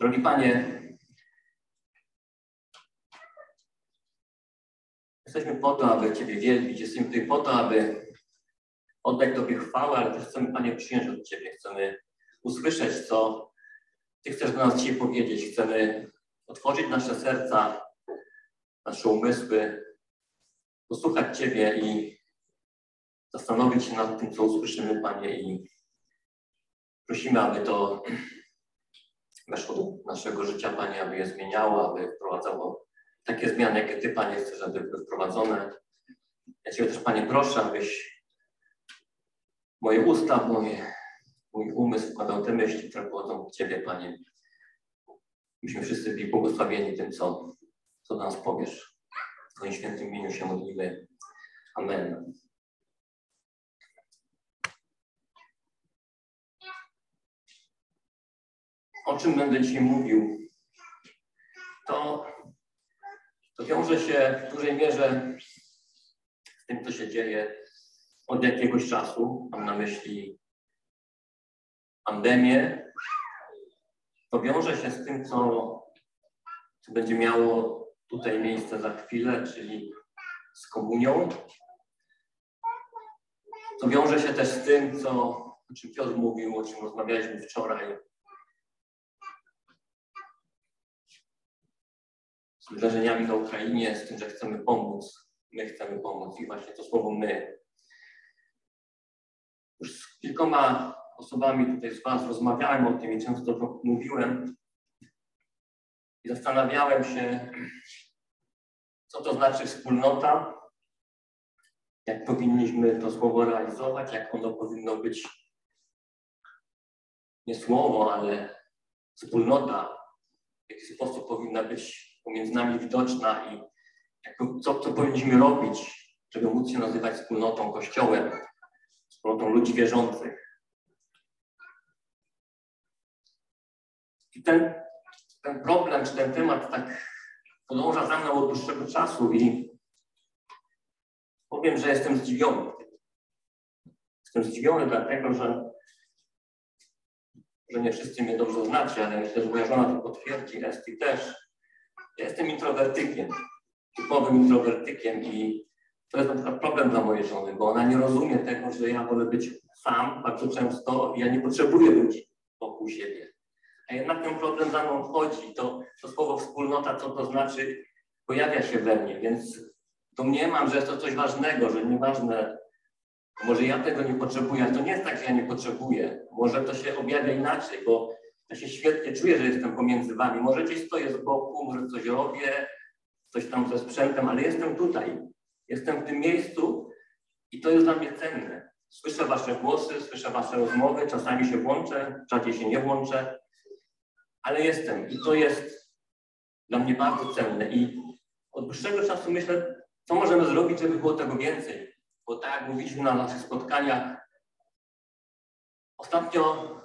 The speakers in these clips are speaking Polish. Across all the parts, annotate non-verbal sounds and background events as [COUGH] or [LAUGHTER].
Drogi Panie, jesteśmy po to, aby Ciebie wielbić, jesteśmy tutaj po to, aby oddać Tobie chwałę, ale też chcemy, Panie, przyjąć od Ciebie. Chcemy usłyszeć, co Ty chcesz do nas dzisiaj powiedzieć. Chcemy otworzyć nasze serca, nasze umysły, posłuchać Ciebie i zastanowić się nad tym, co usłyszymy, Panie, i prosimy, aby to weszło naszego życia, Panie, aby je zmieniało, aby wprowadzało takie zmiany, jakie Ty, Panie, chcesz, aby były wprowadzone. Ja Ciebie też, Panie, proszę, abyś moje usta, moje, mój umysł wkładał te myśli, które pochodzą od Ciebie, Panie. Myśmy wszyscy byli błogosławieni tym, co, co do nas powiesz. W Twoim świętym imieniu się modlimy. Amen. O czym będę dzisiaj mówił? To, to wiąże się w dużej mierze z tym, co się dzieje od jakiegoś czasu. Mam na myśli pandemię. To wiąże się z tym, co, co będzie miało tutaj miejsce za chwilę, czyli z komunią. To wiąże się też z tym, co, o czym Piotr mówił, o czym rozmawialiśmy wczoraj. Z wydarzeniami na Ukrainie, z tym, że chcemy pomóc. My chcemy pomóc i właśnie to słowo my. Już z kilkoma osobami tutaj z Was rozmawiałem o tym i często to mówiłem. I zastanawiałem się, co to znaczy wspólnota, jak powinniśmy to słowo realizować, jak ono powinno być nie słowo, ale wspólnota, w jaki sposób powinna być pomiędzy nami widoczna i co, co powinniśmy robić, żeby móc się nazywać wspólnotą, kościołem, wspólnotą ludzi wierzących. I ten, ten problem, czy ten temat tak podąża za mną od dłuższego czasu i powiem, że jestem zdziwiony. Jestem zdziwiony dlatego, że, że nie wszyscy mnie dobrze znacie, ale myślę, że moja żona to potwierdzi, Esti też. Jestem introwertykiem, typowym introwertykiem i to jest na przykład problem dla mojej żony, bo ona nie rozumie tego, że ja wolę być sam bardzo często i ja nie potrzebuję ludzi wokół siebie. A jednak ten problem za mną chodzi. To, to słowo wspólnota, co to znaczy, pojawia się we mnie, więc domniemam, że jest to coś ważnego, że nieważne, może ja tego nie potrzebuję, to nie jest tak, że ja nie potrzebuję. Może to się objawia inaczej, bo ja się świetnie czuję, że jestem pomiędzy wami. Może gdzieś stoję z boku, może coś robię, coś tam ze sprzętem, ale jestem tutaj. Jestem w tym miejscu i to jest dla mnie cenne. Słyszę wasze głosy, słyszę wasze rozmowy, czasami się włączę, rzadziej się nie włączę, ale jestem i to jest dla mnie bardzo cenne. I od dłuższego czasu myślę, co możemy zrobić, żeby było tego więcej. Bo tak jak mówiliśmy na naszych spotkaniach, ostatnio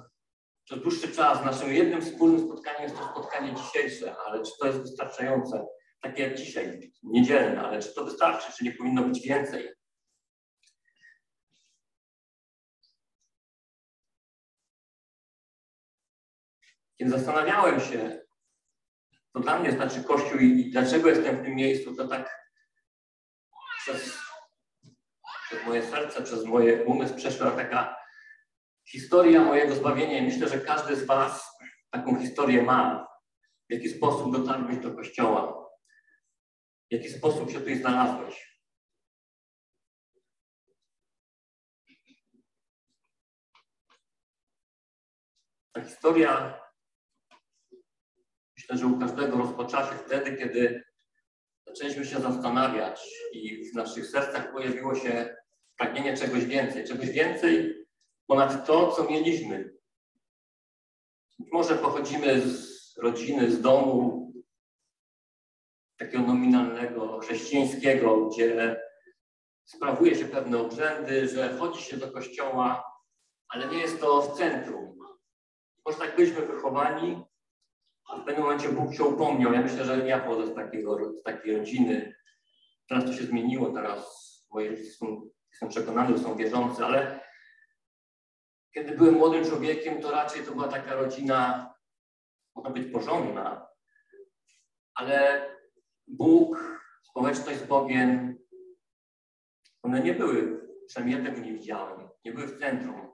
przez dłuższy czas naszym jednym wspólnym spotkaniem jest to spotkanie dzisiejsze, ale czy to jest wystarczające? Takie jak dzisiaj, niedzielne, ale czy to wystarczy, czy nie powinno być więcej? Kiedy zastanawiałem się, co dla mnie znaczy Kościół i dlaczego jestem w tym miejscu, to tak przez, przez moje serce, przez moje umysł przeszła taka historia mojego zbawienia myślę, że każdy z Was taką historię ma. W jaki sposób dotarłeś do Kościoła? W jaki sposób się tutaj znalazłeś? Ta historia myślę, że u każdego rozpoczęła się wtedy, kiedy zaczęliśmy się zastanawiać i w naszych sercach pojawiło się pragnienie czegoś więcej, czegoś więcej ponad to, co mieliśmy. może pochodzimy z rodziny, z domu takiego nominalnego, chrześcijańskiego, gdzie sprawuje się pewne obrzędy, że chodzi się do kościoła, ale nie jest to w centrum. Może tak byliśmy wychowani, a w pewnym momencie Bóg się upomniał. Ja myślę, że ja pochodzę z, takiego, z takiej rodziny. Teraz to się zmieniło, teraz moje dzieci są, jestem przekonany, są wierzący, ale kiedy byłem młodym człowiekiem, to raczej to była taka rodzina, ma być porządna, ale Bóg, społeczność z Bogiem, one nie były, przynajmniej ja tego nie widziałem, nie były w centrum.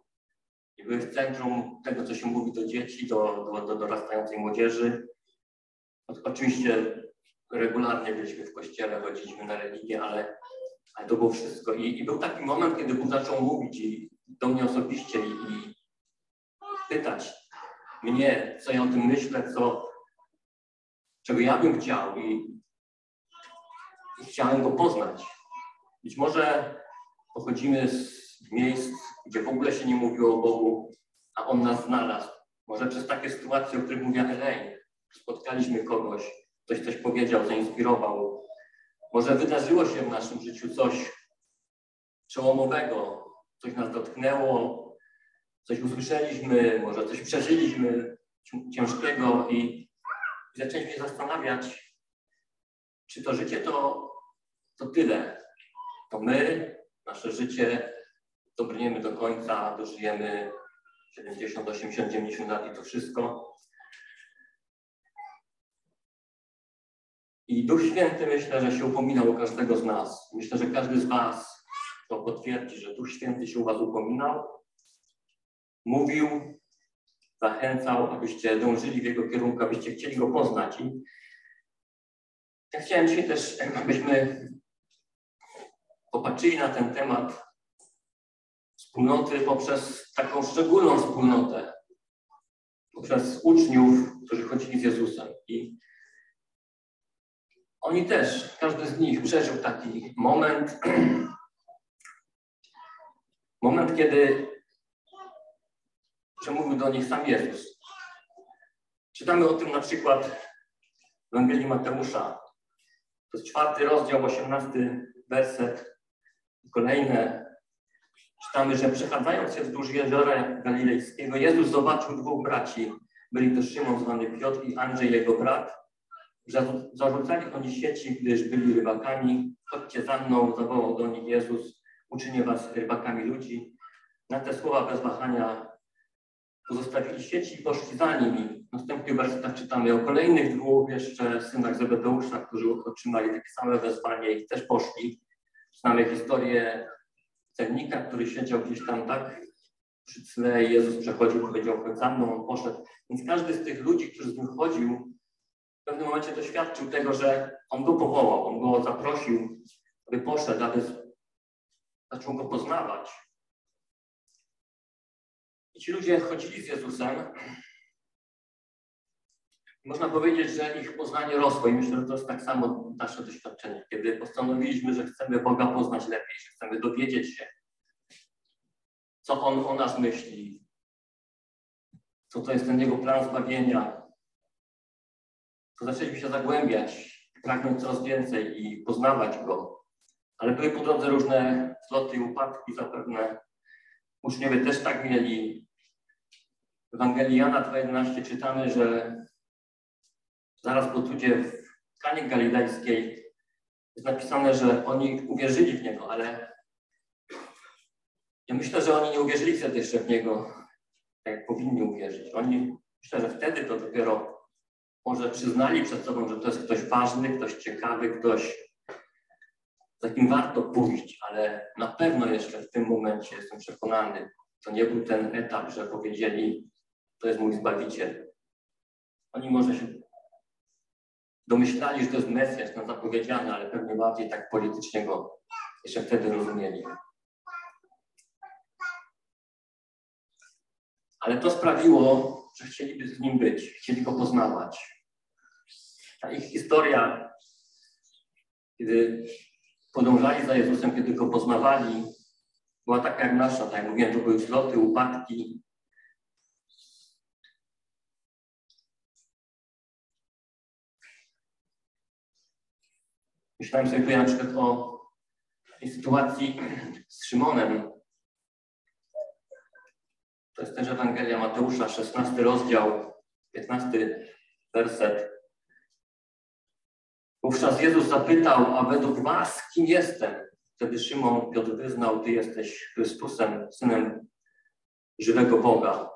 Nie były w centrum tego, co się mówi do dzieci, do, do, do dorastającej młodzieży. Oczywiście regularnie byliśmy w kościele, chodziliśmy na religię, ale, ale to było wszystko. I, I, był taki moment, kiedy Bóg zaczął mówić i do mnie osobiście i, i pytać mnie, co ja o tym myślę, co, czego ja bym chciał i, i chciałem go poznać. Być może pochodzimy z miejsc, gdzie w ogóle się nie mówiło o Bogu, a On nas znalazł. Może przez takie sytuacje, o których mówiła Elaine, spotkaliśmy kogoś, ktoś coś powiedział, zainspirował. Może wydarzyło się w naszym życiu coś przełomowego, coś nas dotknęło, coś usłyszeliśmy, może coś przeżyliśmy ciężkiego i zaczęliśmy się zastanawiać, czy to życie to, to tyle. To my, nasze życie, dobrniemy do końca, dożyjemy 70, 80, 90 lat i to wszystko. I Duch Święty myślę, że się upominał o każdego z nas. Myślę, że każdy z Was to potwierdzi, że Duch Święty się u Was upominał, mówił, zachęcał, abyście dążyli w Jego kierunku, abyście chcieli Go poznać. I ja chciałem dzisiaj też, abyśmy popatrzyli na ten temat wspólnoty poprzez taką szczególną wspólnotę, poprzez uczniów, którzy chodzili z Jezusem. I oni też, każdy z nich przeżył taki moment, [CLEARS THROAT] moment, kiedy przemówił do nich sam Jezus. Czytamy o tym na przykład w Ewangelii Mateusza. To jest czwarty rozdział, osiemnasty werset. Kolejne czytamy, że przechadzając się wzdłuż jeziora Galilejskiego, Jezus zobaczył dwóch braci. Byli to Szymon zwany Piotr i Andrzej, jego brat. Zarzucali oni sieci, gdyż byli rybakami. Chodźcie za mną, zawołał do nich Jezus, uczynię was rybakami ludzi. Na te słowa bez wahania pozostawili sieci i poszli za nimi. W następnych wersetach czytamy o kolejnych dwóch jeszcze synach Zebedeusza, którzy otrzymali takie same wezwanie i też poszli. Znamy historię celnika, który siedział gdzieś tam tak przy tle Jezus przechodził, powiedział, chodź za mną, on poszedł. Więc każdy z tych ludzi, którzy z nim chodził, w pewnym momencie doświadczył tego, że on go powołał, on go zaprosił, aby poszedł, aby zaczął go poznawać. I ci ludzie chodzili z Jezusem. Można powiedzieć, że ich poznanie rosło i myślę, że to jest tak samo nasze doświadczenie. Kiedy postanowiliśmy, że chcemy Boga poznać lepiej, że chcemy dowiedzieć się, co On o nas myśli, co to jest ten Jego plan zbawienia, to zaczęliśmy się zagłębiać, pragnąć coraz więcej i poznawać Go. Ale były po drodze różne zloty i upadki zapewne. Uczniowie też tak mieli. W Ewangelii Jana 2.11 czytamy, że zaraz po cudzie w Kanie Galilejskiej jest napisane, że oni uwierzyli w Niego, ale ja myślę, że oni nie uwierzyli wtedy jeszcze w Niego, tak jak powinni uwierzyć. Oni, myślę, że wtedy to dopiero może przyznali przed sobą, że to jest ktoś ważny, ktoś ciekawy, ktoś, za kim warto pójść, ale na pewno jeszcze w tym momencie jestem przekonany, to nie był ten etap, że powiedzieli, to jest mój Zbawiciel. Oni może się domyślali, że to jest Mesjasz nam zapowiedziany, ale pewnie bardziej tak politycznie go jeszcze wtedy rozumieli. Ale to sprawiło, że chcieliby z nim być, chcieli go poznawać. Ta ich historia, kiedy podążali za Jezusem, kiedy go poznawali, była taka jak nasza, tak jak mówiłem, to były wzloty, upadki. Myślałem sobie tutaj na przykład o sytuacji z Szymonem. To jest też Ewangelia Mateusza, 16 rozdział, 15 werset. Wówczas Jezus zapytał, a według was kim jestem? Wtedy Szymon Piotr wyznał, ty jesteś Chrystusem, Synem żywego Boga.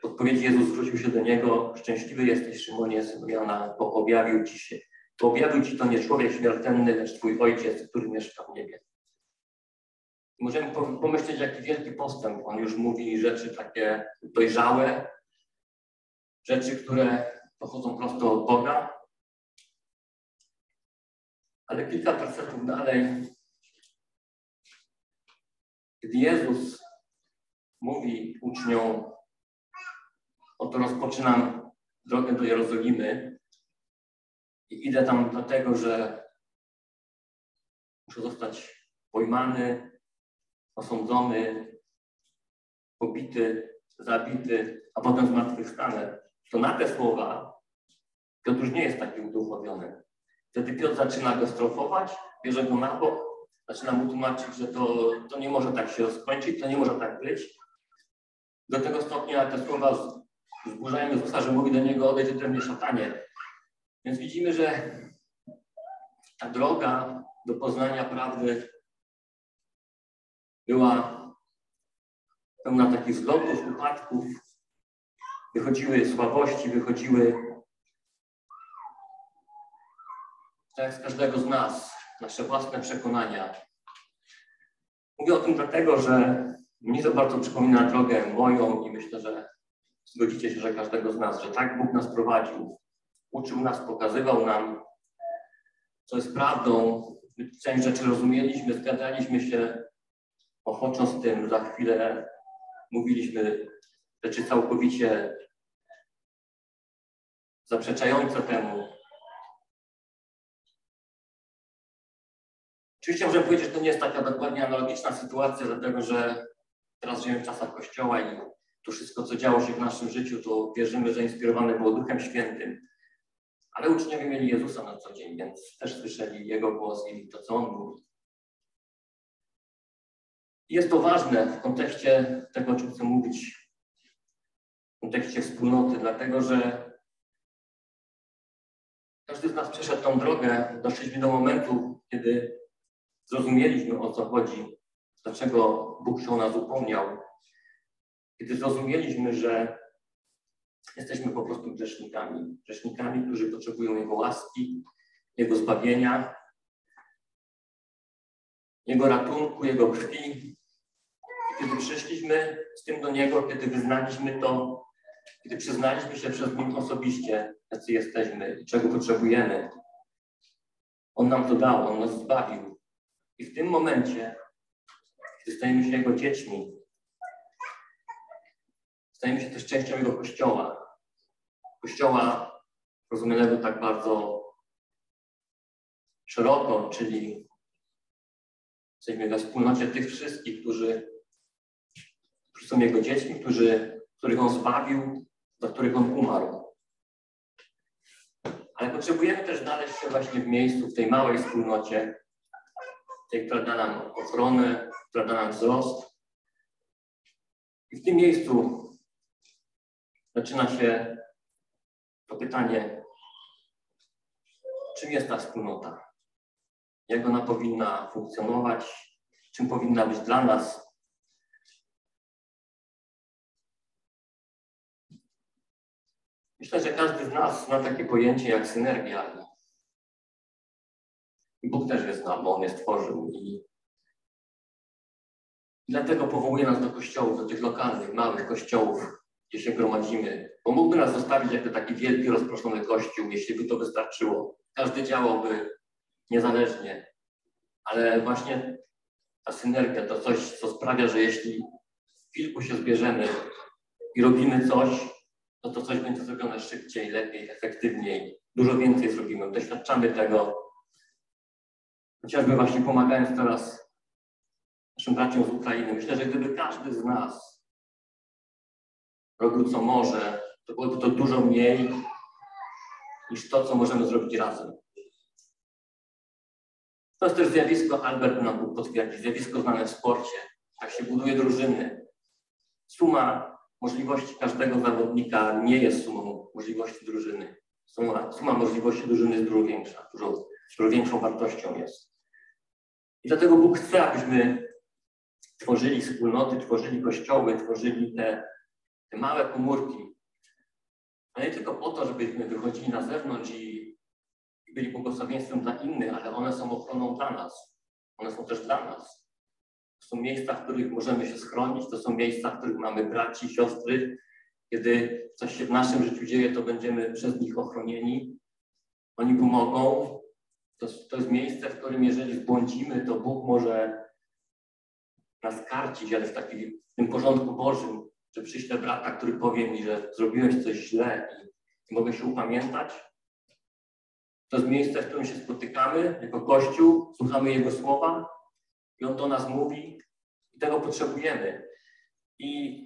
W odpowiedzi Jezus zwrócił się do niego, szczęśliwy jesteś Szymonie, synu Jana, bo objawił ci się. To objawił ci to nie człowiek śmiertelny, lecz twój ojciec, który mieszka w niebie. Możemy pomyśleć, jaki wielki postęp. On już mówi rzeczy takie dojrzałe, rzeczy, które pochodzą prosto od Boga. Ale kilka wersetów dalej, gdy Jezus mówi uczniom, oto rozpoczynam drogę do Jerozolimy i idę tam dlatego, że muszę zostać pojmany, osądzony, pobity, zabity, a potem zmartwychwstanę, to na te słowa Piotr nie jest taki uduchowiony. Wtedy Piotr zaczyna go strofować, bierze go na bok, zaczyna mu tłumaczyć, że to, to nie może tak się skończyć, to nie może tak być. Do tego stopnia te słowa wzburzają Jezusa, że mówi do niego odejdź ode mnie szatanie. Więc widzimy, że ta droga do poznania prawdy była pełna takich zlotów, upadków. Wychodziły słabości, wychodziły tak z każdego z nas, nasze własne przekonania. Mówię o tym dlatego, że mnie to bardzo przypomina drogę moją i myślę, że zgodzicie się, że każdego z nas, że tak Bóg nas prowadził. Uczył nas, pokazywał nam, co jest prawdą. Część rzeczy rozumieliśmy, zgadzaliśmy się ochoczo z tym. Za chwilę mówiliśmy rzeczy całkowicie zaprzeczające temu. Oczywiście możemy powiedzieć, że to nie jest taka dokładnie analogiczna sytuacja, dlatego że teraz żyjemy w czasach Kościoła i to wszystko, co działo się w naszym życiu, to wierzymy, że inspirowane było Duchem Świętym. Ale uczniowie mieli Jezusa na co dzień, więc też słyszeli Jego głos i to, co On mówi. Jest to ważne w kontekście tego, o czym chcę mówić, w kontekście wspólnoty, dlatego że każdy z nas przeszedł tą drogę, doszliśmy do momentu, kiedy zrozumieliśmy, o co chodzi, dlaczego Bóg się o nas upomniał, kiedy zrozumieliśmy, że jesteśmy po prostu grzesznikami, grzesznikami, którzy potrzebują Jego łaski, Jego zbawienia, Jego ratunku, Jego krwi, kiedy przyszliśmy z tym do Niego, kiedy wyznaliśmy to, kiedy przyznaliśmy się przed Nim osobiście, jacy jesteśmy i czego potrzebujemy, On nam to dał, On nas zbawił. I w tym momencie, kiedy stajemy się Jego dziećmi, stajemy się też częścią Jego Kościoła. Kościoła rozumianego tak bardzo szeroko, czyli jesteśmy we wspólnocie tych wszystkich, którzy którzy są Jego dziećmi, którzy, których On zbawił, za których On umarł. Ale potrzebujemy też znaleźć się właśnie w miejscu, w tej małej wspólnocie, która da nam ochronę, która da nam wzrost. I w tym miejscu zaczyna się to pytanie, czym jest ta wspólnota? Jak ona powinna funkcjonować? Czym powinna być dla nas? Myślę, że każdy z nas zna takie pojęcie jak synergia. Bóg też je zna, bo On je stworzył. I dlatego powołuje nas do kościołów, do tych lokalnych, małych kościołów, gdzie się gromadzimy. Bo mógłby nas zostawić jako taki wielki, rozproszony kościół, jeśli by to wystarczyło. Każdy działałby niezależnie. Ale właśnie ta synergia to coś, co sprawia, że jeśli w kilku się zbierzemy i robimy coś, no to coś będzie zrobione szybciej, lepiej, efektywniej, dużo więcej zrobimy. Doświadczamy tego, chociażby właśnie pomagając teraz naszym braciom z Ukrainy. Myślę, że gdyby każdy z nas robił co może, to byłoby to dużo mniej niż to, co możemy zrobić razem. To jest też zjawisko, Albert nam Bóg potwierdzi, zjawisko znane w sporcie. Jak się buduje drużyny. Suma możliwości każdego zawodnika nie jest sumą możliwości drużyny. Suma, suma możliwości drużyny jest dużo większa, dużo, dużo większą wartością jest. I dlatego Bóg chce, abyśmy tworzyli wspólnoty, tworzyli kościoły, tworzyli te te małe komórki, ale nie tylko po to, żebyśmy wychodzili na zewnątrz i byli błogosławieństwem dla innych, ale one są ochroną dla nas. One są też dla nas. To są miejsca, w których możemy się schronić, to są miejsca, w których mamy braci, siostry. Kiedy coś się w naszym życiu dzieje, to będziemy przez nich ochronieni. Oni pomogą. To, to jest miejsce, w którym jeżeli zbłądzimy, to Bóg może nas karcić, ale w takim w tym porządku Bożym, że przyślę brata, który powie mi, że zrobiłeś coś źle i mogę się upamiętać. To jest miejsce, w którym się spotykamy jako Kościół, słuchamy Jego słowa i On do nas mówi i tego potrzebujemy. I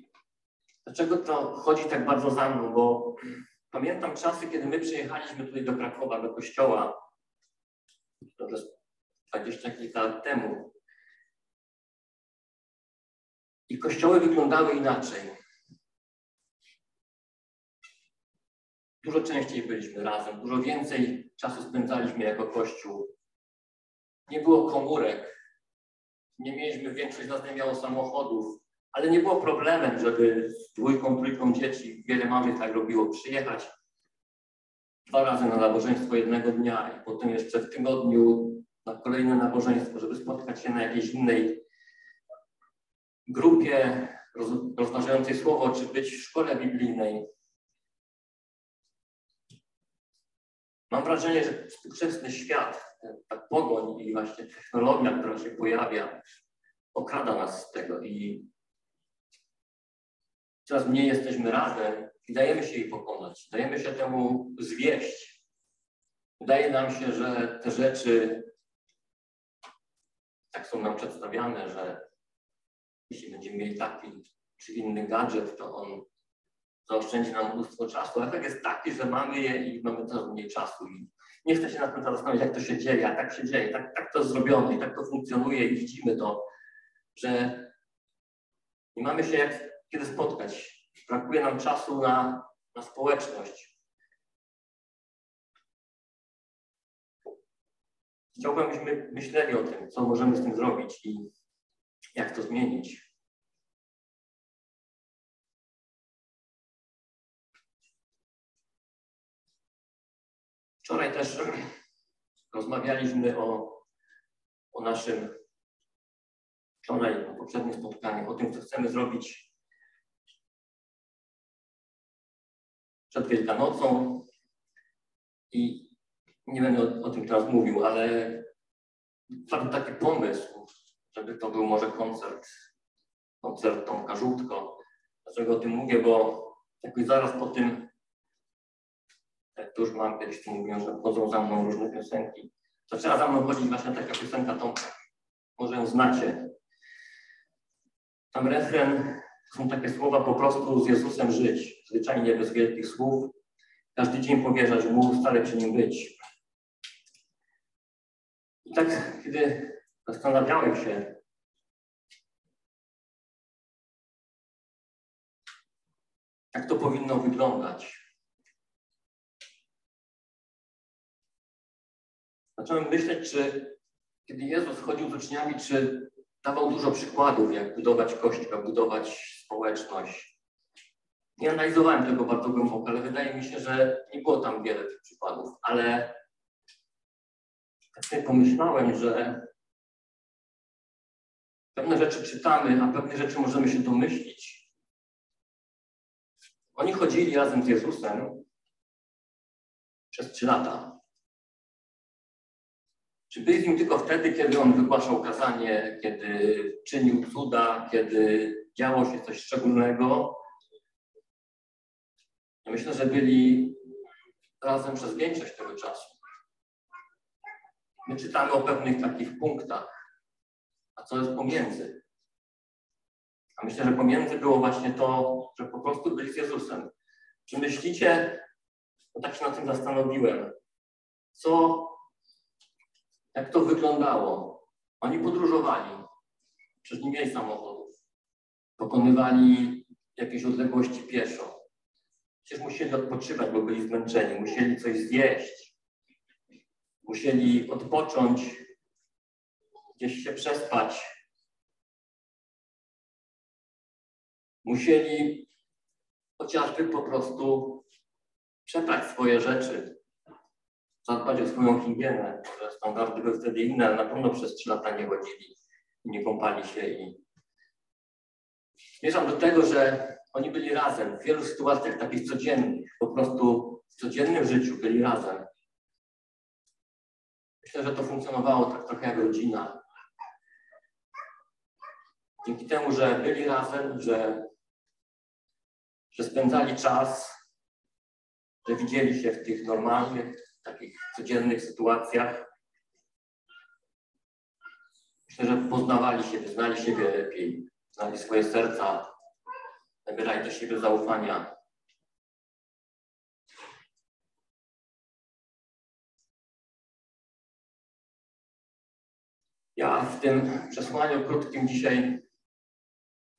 dlaczego to chodzi tak bardzo za mną? Bo pamiętam czasy, kiedy my przyjechaliśmy tutaj do Krakowa, do kościoła, to jest 20 kilka lat temu. I kościoły wyglądały inaczej. Dużo częściej byliśmy razem, dużo więcej czasu spędzaliśmy jako Kościół. Nie było komórek. Nie mieliśmy, większość z nas nie miało samochodów, ale nie było problemem, żeby z dwójką, trójką dzieci, wiele mamy tak robiło, przyjechać dwa razy na nabożeństwo jednego dnia i potem jeszcze w tygodniu na kolejne nabożeństwo, żeby spotkać się na jakiejś innej grupie rozważającej słowo, czy być w szkole biblijnej. Mam wrażenie, że współczesny świat, ta pogoń i właśnie technologia, która się pojawia, okrada nas z tego i coraz mniej jesteśmy razem i dajemy się jej pokonać, dajemy się temu zwieść. Wydaje nam się, że te rzeczy tak są nam przedstawiane, że jeśli będziemy mieli taki czy inny gadżet, to on zaoszczędzi nam mnóstwo czasu. Efekt jest taki, że mamy je i mamy coraz mniej czasu. I nie chcę się na tym zastanawiać, jak to się dzieje, a tak się dzieje, tak, tak to jest zrobione i tak to funkcjonuje i widzimy to, że nie mamy się jak kiedy spotkać. Brakuje nam czasu na, na społeczność. Chciałbym, byśmy myśleli o tym, co możemy z tym zrobić i jak to zmienić. Wczoraj też rozmawialiśmy o, o naszym, wczoraj na poprzednim spotkaniu, o tym, co chcemy zrobić przed Wielkanocą i nie będę o, o tym teraz mówił, ale padł taki pomysł, żeby to był może koncert, koncert Tomka Żółtko. Dlaczego o tym mówię? Bo jakoś zaraz po tym jak to już mam kiedyś tu mówiłem, że chodzą za mną różne piosenki. Zaczęła za mną chodzić właśnie taka piosenka Tomka. Może ją znacie. Tam refren są takie słowa po prostu z Jezusem żyć, zwyczajnie bez wielkich słów. Każdy dzień powierzać Mu, stale przy Nim być. I tak, kiedy zastanawiałem się, jak to powinno wyglądać, zacząłem myśleć, czy kiedy Jezus chodził z uczniami, czy dawał dużo przykładów, jak budować kościół, jak budować społeczność. Nie analizowałem tego bardzo głęboko, ale wydaje mi się, że nie było tam wiele tych przykładów. Ale tak sobie pomyślałem, że pewne rzeczy czytamy, a pewne rzeczy możemy się domyślić. Oni chodzili razem z Jezusem przez trzy lata. Czy byli z nim tylko wtedy, kiedy on wygłaszał kazanie, kiedy czynił cuda, kiedy działo się coś szczególnego? Ja myślę, że byli razem przez większość tego czasu. My czytamy o pewnych takich punktach, a co jest pomiędzy? A myślę, że pomiędzy było właśnie to, że po prostu byli z Jezusem. Czy myślicie, bo tak się na tym zastanowiłem, co jak to wyglądało? Oni podróżowali, przecież nie mieli samochodów. Pokonywali jakieś odległości pieszo. Przecież musieli odpoczywać, bo byli zmęczeni. Musieli coś zjeść. Musieli odpocząć, gdzieś się przespać. Musieli chociażby po prostu przeprać swoje rzeczy, zadbać o swoją higienę, standardy były wtedy inne, ale na pewno przez trzy lata nie chodzili i nie kąpali się i zmierzam do tego, że oni byli razem w wielu sytuacjach takich codziennych, po prostu w codziennym życiu byli razem. Myślę, że to funkcjonowało tak trochę jak rodzina. Dzięki temu, że byli razem, że, że spędzali czas, że widzieli się w tych normalnych, takich codziennych sytuacjach. Myślę, że poznawali siebie, znali siebie lepiej, znali swoje serca, nabierali do siebie zaufania. Ja w tym przesłaniu krótkim dzisiaj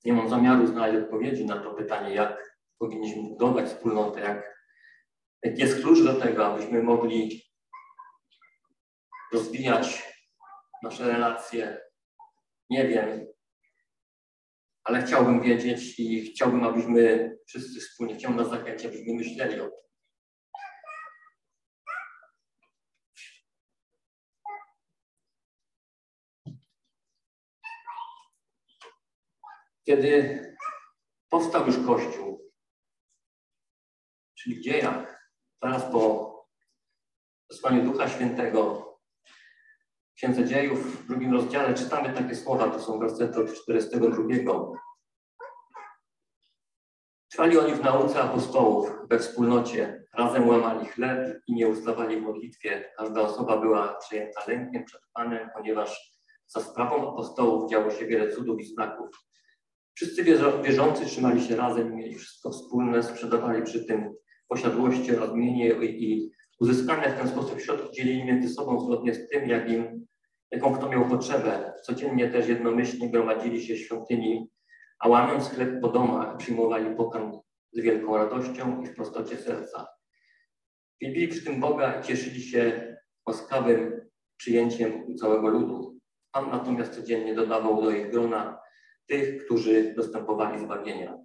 nie mam zamiaru znaleźć odpowiedzi na to pytanie, jak powinniśmy budować wspólnotę, jak, jest klucz do tego, abyśmy mogli rozwijać nasze relacje. Nie wiem, ale chciałbym wiedzieć i chciałbym, abyśmy wszyscy wspólnie, chciałbym nas zachęcić, abyśmy myśleli o tym. Kiedy powstał już Kościół, czyli w dziejach, zaraz po wysłaniu Ducha Świętego, w Księdze Dziejów w drugim rozdziale czytamy takie słowa, to są wersety od 42. Trwali oni w nauce apostołów, we wspólnocie, razem łamali chleb i nie ustawali w modlitwie. Każda osoba była przejęta lękiem przed Panem, ponieważ za sprawą apostołów działo się wiele cudów i znaków. Wszyscy wierzący trzymali się razem, mieli wszystko wspólne, sprzedawali przy tym posiadłości oraz mienie i uzyskane w ten sposób środki dzielili między sobą zgodnie z tym, jak im, jaką kto miał potrzebę. Codziennie też jednomyślnie gromadzili się w świątyni, a łamiąc chleb po domach przyjmowali pokarm z wielką radością i w prostocie serca. Wielbili przy tym Boga i cieszyli się łaskawym przyjęciem całego ludu. Pan natomiast codziennie dodawał do ich grona tych, którzy dostępowali zbawienia.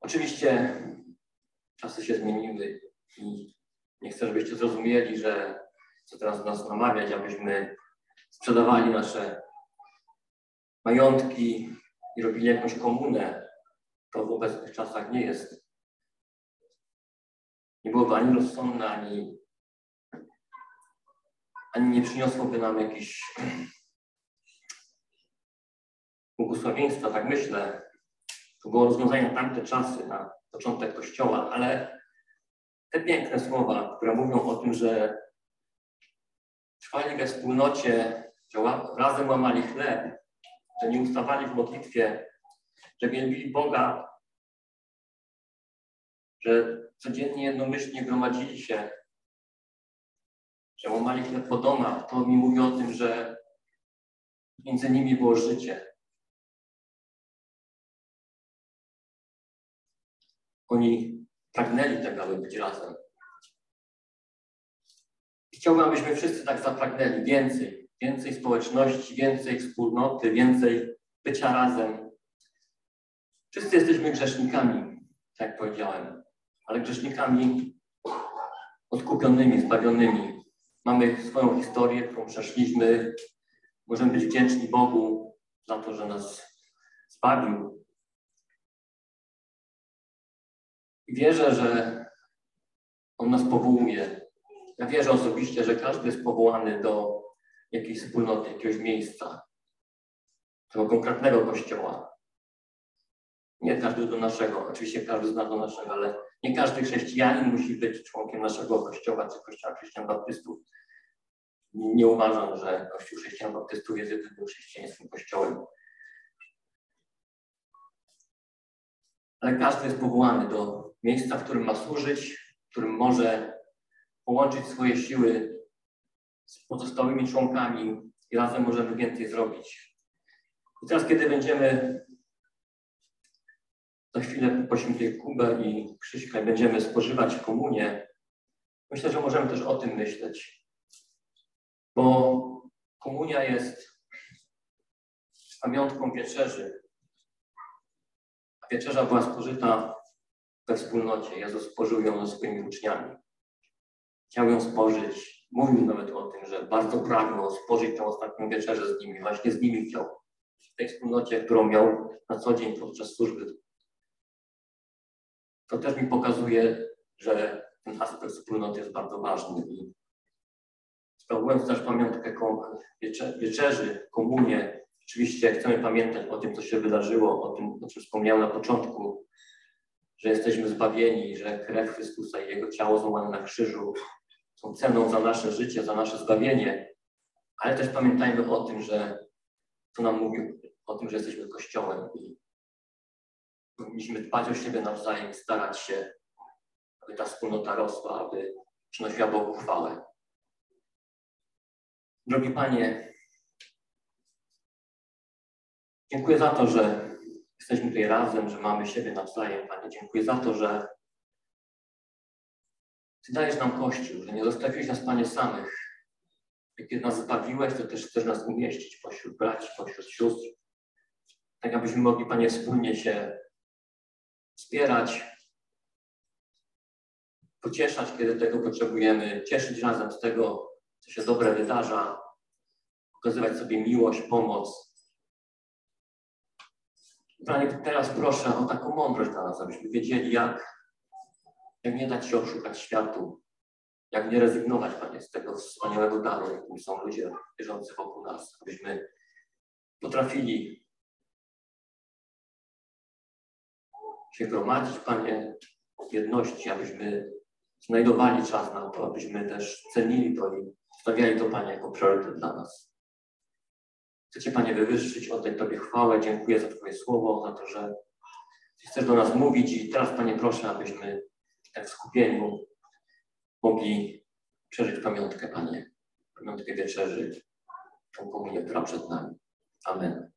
Oczywiście czasy się zmieniły i nie chcę, żebyście zrozumieli, że chcę teraz do nas namawiać, abyśmy sprzedawali nasze majątki i robili jakąś komunę. To w obecnych czasach nie jest. Nie byłoby ani rozsądne, ani, ani nie przyniosłoby nam jakichś błogosławieństwa, tak myślę. To było rozwiązanie na tamte czasy, na początek Kościoła, ale te piękne słowa, które mówią o tym, że trwali we wspólnocie, razem łamali chleb, że nie ustawali w modlitwie, że wielbili Boga, że codziennie jednomyślnie gromadzili się, że łamali chleb po domach, to mi mówi o tym, że między nimi było życie. Oni pragnęli tego, aby być razem. Chciałbym, abyśmy wszyscy tak zapragnęli więcej, więcej społeczności, więcej wspólnoty, więcej bycia razem. Wszyscy jesteśmy grzesznikami, tak jak powiedziałem, ale grzesznikami odkupionymi, zbawionymi. Mamy swoją historię, którą przeszliśmy. Możemy być wdzięczni Bogu za to, że nas zbawił, I wierzę, że On nas powołuje. Ja wierzę osobiście, że każdy jest powołany do jakiejś wspólnoty, jakiegoś miejsca, tego konkretnego kościoła. Nie każdy do naszego, oczywiście każdy z nas do naszego, ale nie każdy chrześcijanin musi być członkiem naszego kościoła czy kościoła chrześcijan baptystów. Nie uważam, że Kościół chrześcijan baptystów jest jedynym chrześcijańskim kościołem. Ale każdy jest powołany do miejsca, w którym ma służyć, w którym może połączyć swoje siły z pozostałymi członkami i razem możemy więcej zrobić. I teraz, kiedy będziemy za chwilę poświęcić Kubę i Krzyśka i będziemy spożywać komunię, myślę, że możemy też o tym myśleć. Bo komunia jest pamiątką wieczerzy. wieczerza była spożyta we wspólnocie. Jezus spożył ją ze swoimi uczniami. Chciał ją spożyć. Mówił nawet o tym, że bardzo pragnął spożyć tę ostatnią wieczerzę z nimi. Właśnie z nimi chciał. W tej wspólnocie, którą miał na co dzień podczas służby. To też mi pokazuje, że ten aspekt wspólnoty jest bardzo ważny. I sprawując też pamiątkę wieczerzy, komunię, oczywiście chcemy pamiętać o tym, co się wydarzyło, o tym, o czym wspomniałem na początku, że jesteśmy zbawieni, że krew Chrystusa i Jego ciało złamane na krzyżu są ceną za nasze życie, za nasze zbawienie, ale też pamiętajmy o tym, że to nam mówił o tym, że jesteśmy Kościołem i powinniśmy dbać o siebie nawzajem, starać się, aby ta wspólnota rosła, aby przynosiła Bogu chwałę. Drogi Panie, dziękuję za to, że jesteśmy tutaj razem, że mamy siebie nawzajem, Panie. Dziękuję za to, że Ty dajesz nam Kościół, że nie zostawiłeś nas, Panie, samych. Jak nas zbawiłeś, to też chcesz nas umieścić pośród braci, pośród sióstr. Tak abyśmy mogli, Panie, wspólnie się wspierać, pocieszać, kiedy tego potrzebujemy, cieszyć razem z tego, co się dobre wydarza, okazywać sobie miłość, pomoc. Panie, teraz proszę o taką mądrość dla nas, abyśmy wiedzieli, jak, jak nie dać się oszukać światu, jak nie rezygnować, Panie, z tego wspaniałego daru, jakim są ludzie wierzący wokół nas, abyśmy potrafili się gromadzić, Panie, w jedności, abyśmy znajdowali czas na to, abyśmy też cenili to i stawiali to, Panie, jako priorytet dla nas. Chcę Cię, Panie, wywyższyć, oddać Tobie chwałę. Dziękuję za Twoje słowo, za to, że chcesz do nas mówić i teraz, Panie, proszę, abyśmy tak w skupieniu mogli przeżyć pamiątkę, Panie, pamiątkę wieczerzy, tą komunię, która przed nami. Amen.